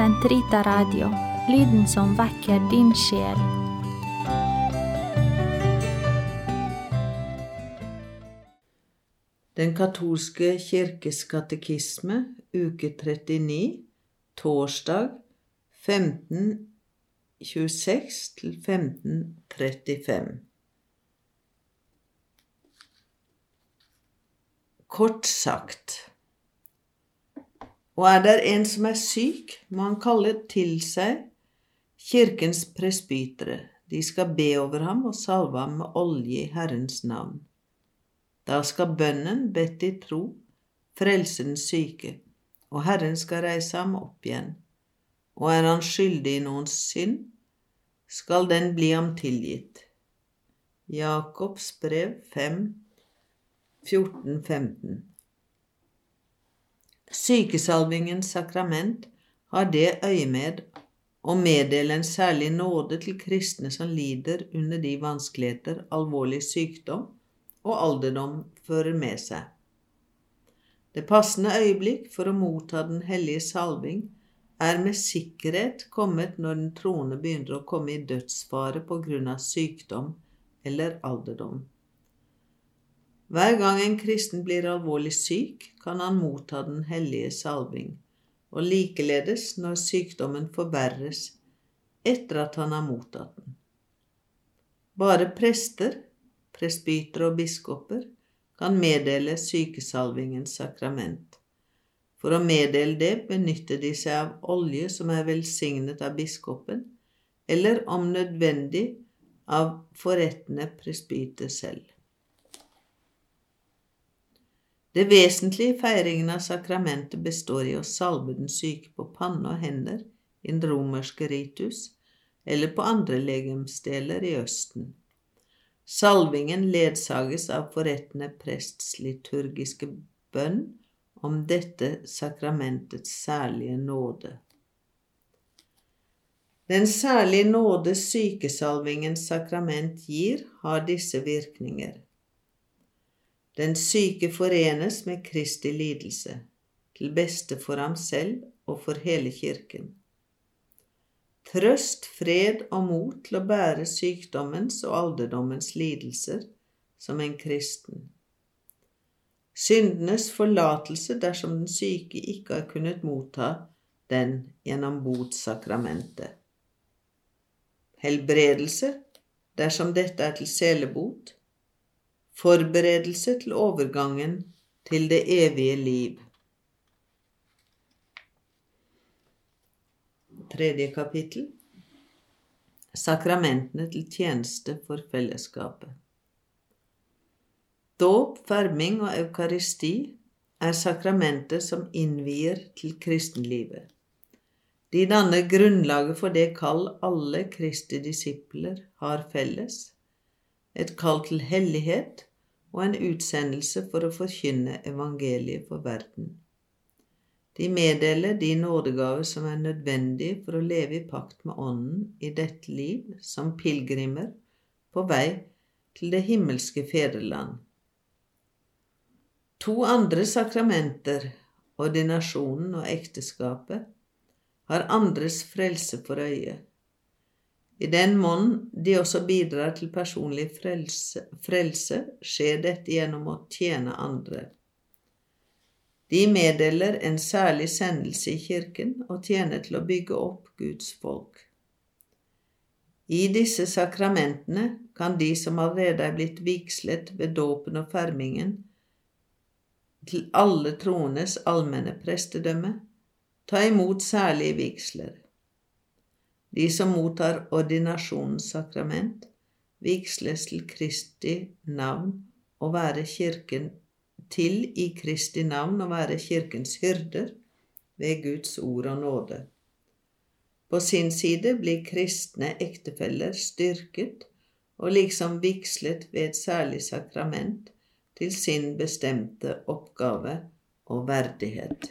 Sentrita Radio, lyden som vekker din sjel. Den katolske kirkes katekisme, uke 39, torsdag 1526 til 1535. Kort sagt Og er det en som er syk, må han kalle til seg kirkens presbytere. De skal be over ham og salve ham med olje i Herrens navn. Da skal bønnen, bedt i tro, frelse den syke, og Herren skal reise ham opp igjen. Og er han skyldig i noens synd, skal den bli ham tilgitt. Jakobs brev 5, 14-15 Sykesalvingens sakrament har det øyemed å meddele en særlig nåde til kristne som lider under de vanskeligheter alvorlig sykdom og alderdom fører med seg. Det passende øyeblikk for å motta Den hellige salving er med sikkerhet kommet når den troende begynner å komme i dødsfare på grunn av sykdom eller alderdom. Hver gang en kristen blir alvorlig syk, kan han motta Den hellige salving, og likeledes når sykdommen forverres etter at han har mottatt den. Bare prester, presbytere og biskoper kan meddele sykesalvingens sakrament. For å meddele det benytter de seg av olje som er velsignet av biskopen, eller om nødvendig av forrettende presbyter selv. Det vesentlige i feiringen av sakramentet består i å salve den syke på panne og hender i den romerske ritus eller på andre legemsdeler i Østen. Salvingen ledsages av forrettende prests liturgiske bønn om dette sakramentets særlige nåde. Den særlige nåde sykesalvingens sakrament gir, har disse virkninger. Den syke forenes med Kristi lidelse, til beste for ham selv og for hele kirken. Trøst, fred og mot til å bære sykdommens og alderdommens lidelser som en kristen. Syndenes forlatelse dersom den syke ikke har kunnet motta den gjennom botsakramentet. Helbredelse dersom dette er til selebot Forberedelse til overgangen til det evige liv. Tredje kapittel Sakramentene til tjeneste for fellesskapet. Dåp, ferming og eukaristi er sakramenter som innvier til kristenlivet. De danner grunnlaget for det kall alle Kristi disipler har felles, et kall til hellighet og en utsendelse for å forkynne evangeliet for verden. De meddeler de nådegaver som er nødvendige for å leve i pakt med Ånden i dette liv som pilegrimer på vei til det himmelske fedreland. To andre sakramenter, ordinasjonen og ekteskapet, har andres frelse for øye. I den mån de også bidrar til personlig frelse, frelse, skjer dette gjennom å tjene andre. De meddeler en særlig sendelse i kirken og tjener til å bygge opp Guds folk. I disse sakramentene kan de som allerede er blitt vigslet ved dåpen og fermingen, til alle troendes allmenne prestedømme, ta imot særlige vigsler. De som mottar ordinasjonens sakrament, vigsles til Kristi navn og være kirken til i Kristi navn å være kirkens hyrder ved Guds ord og nåde. På sin side blir kristne ektefeller styrket og liksom vigslet ved et særlig sakrament til sin bestemte oppgave og verdighet.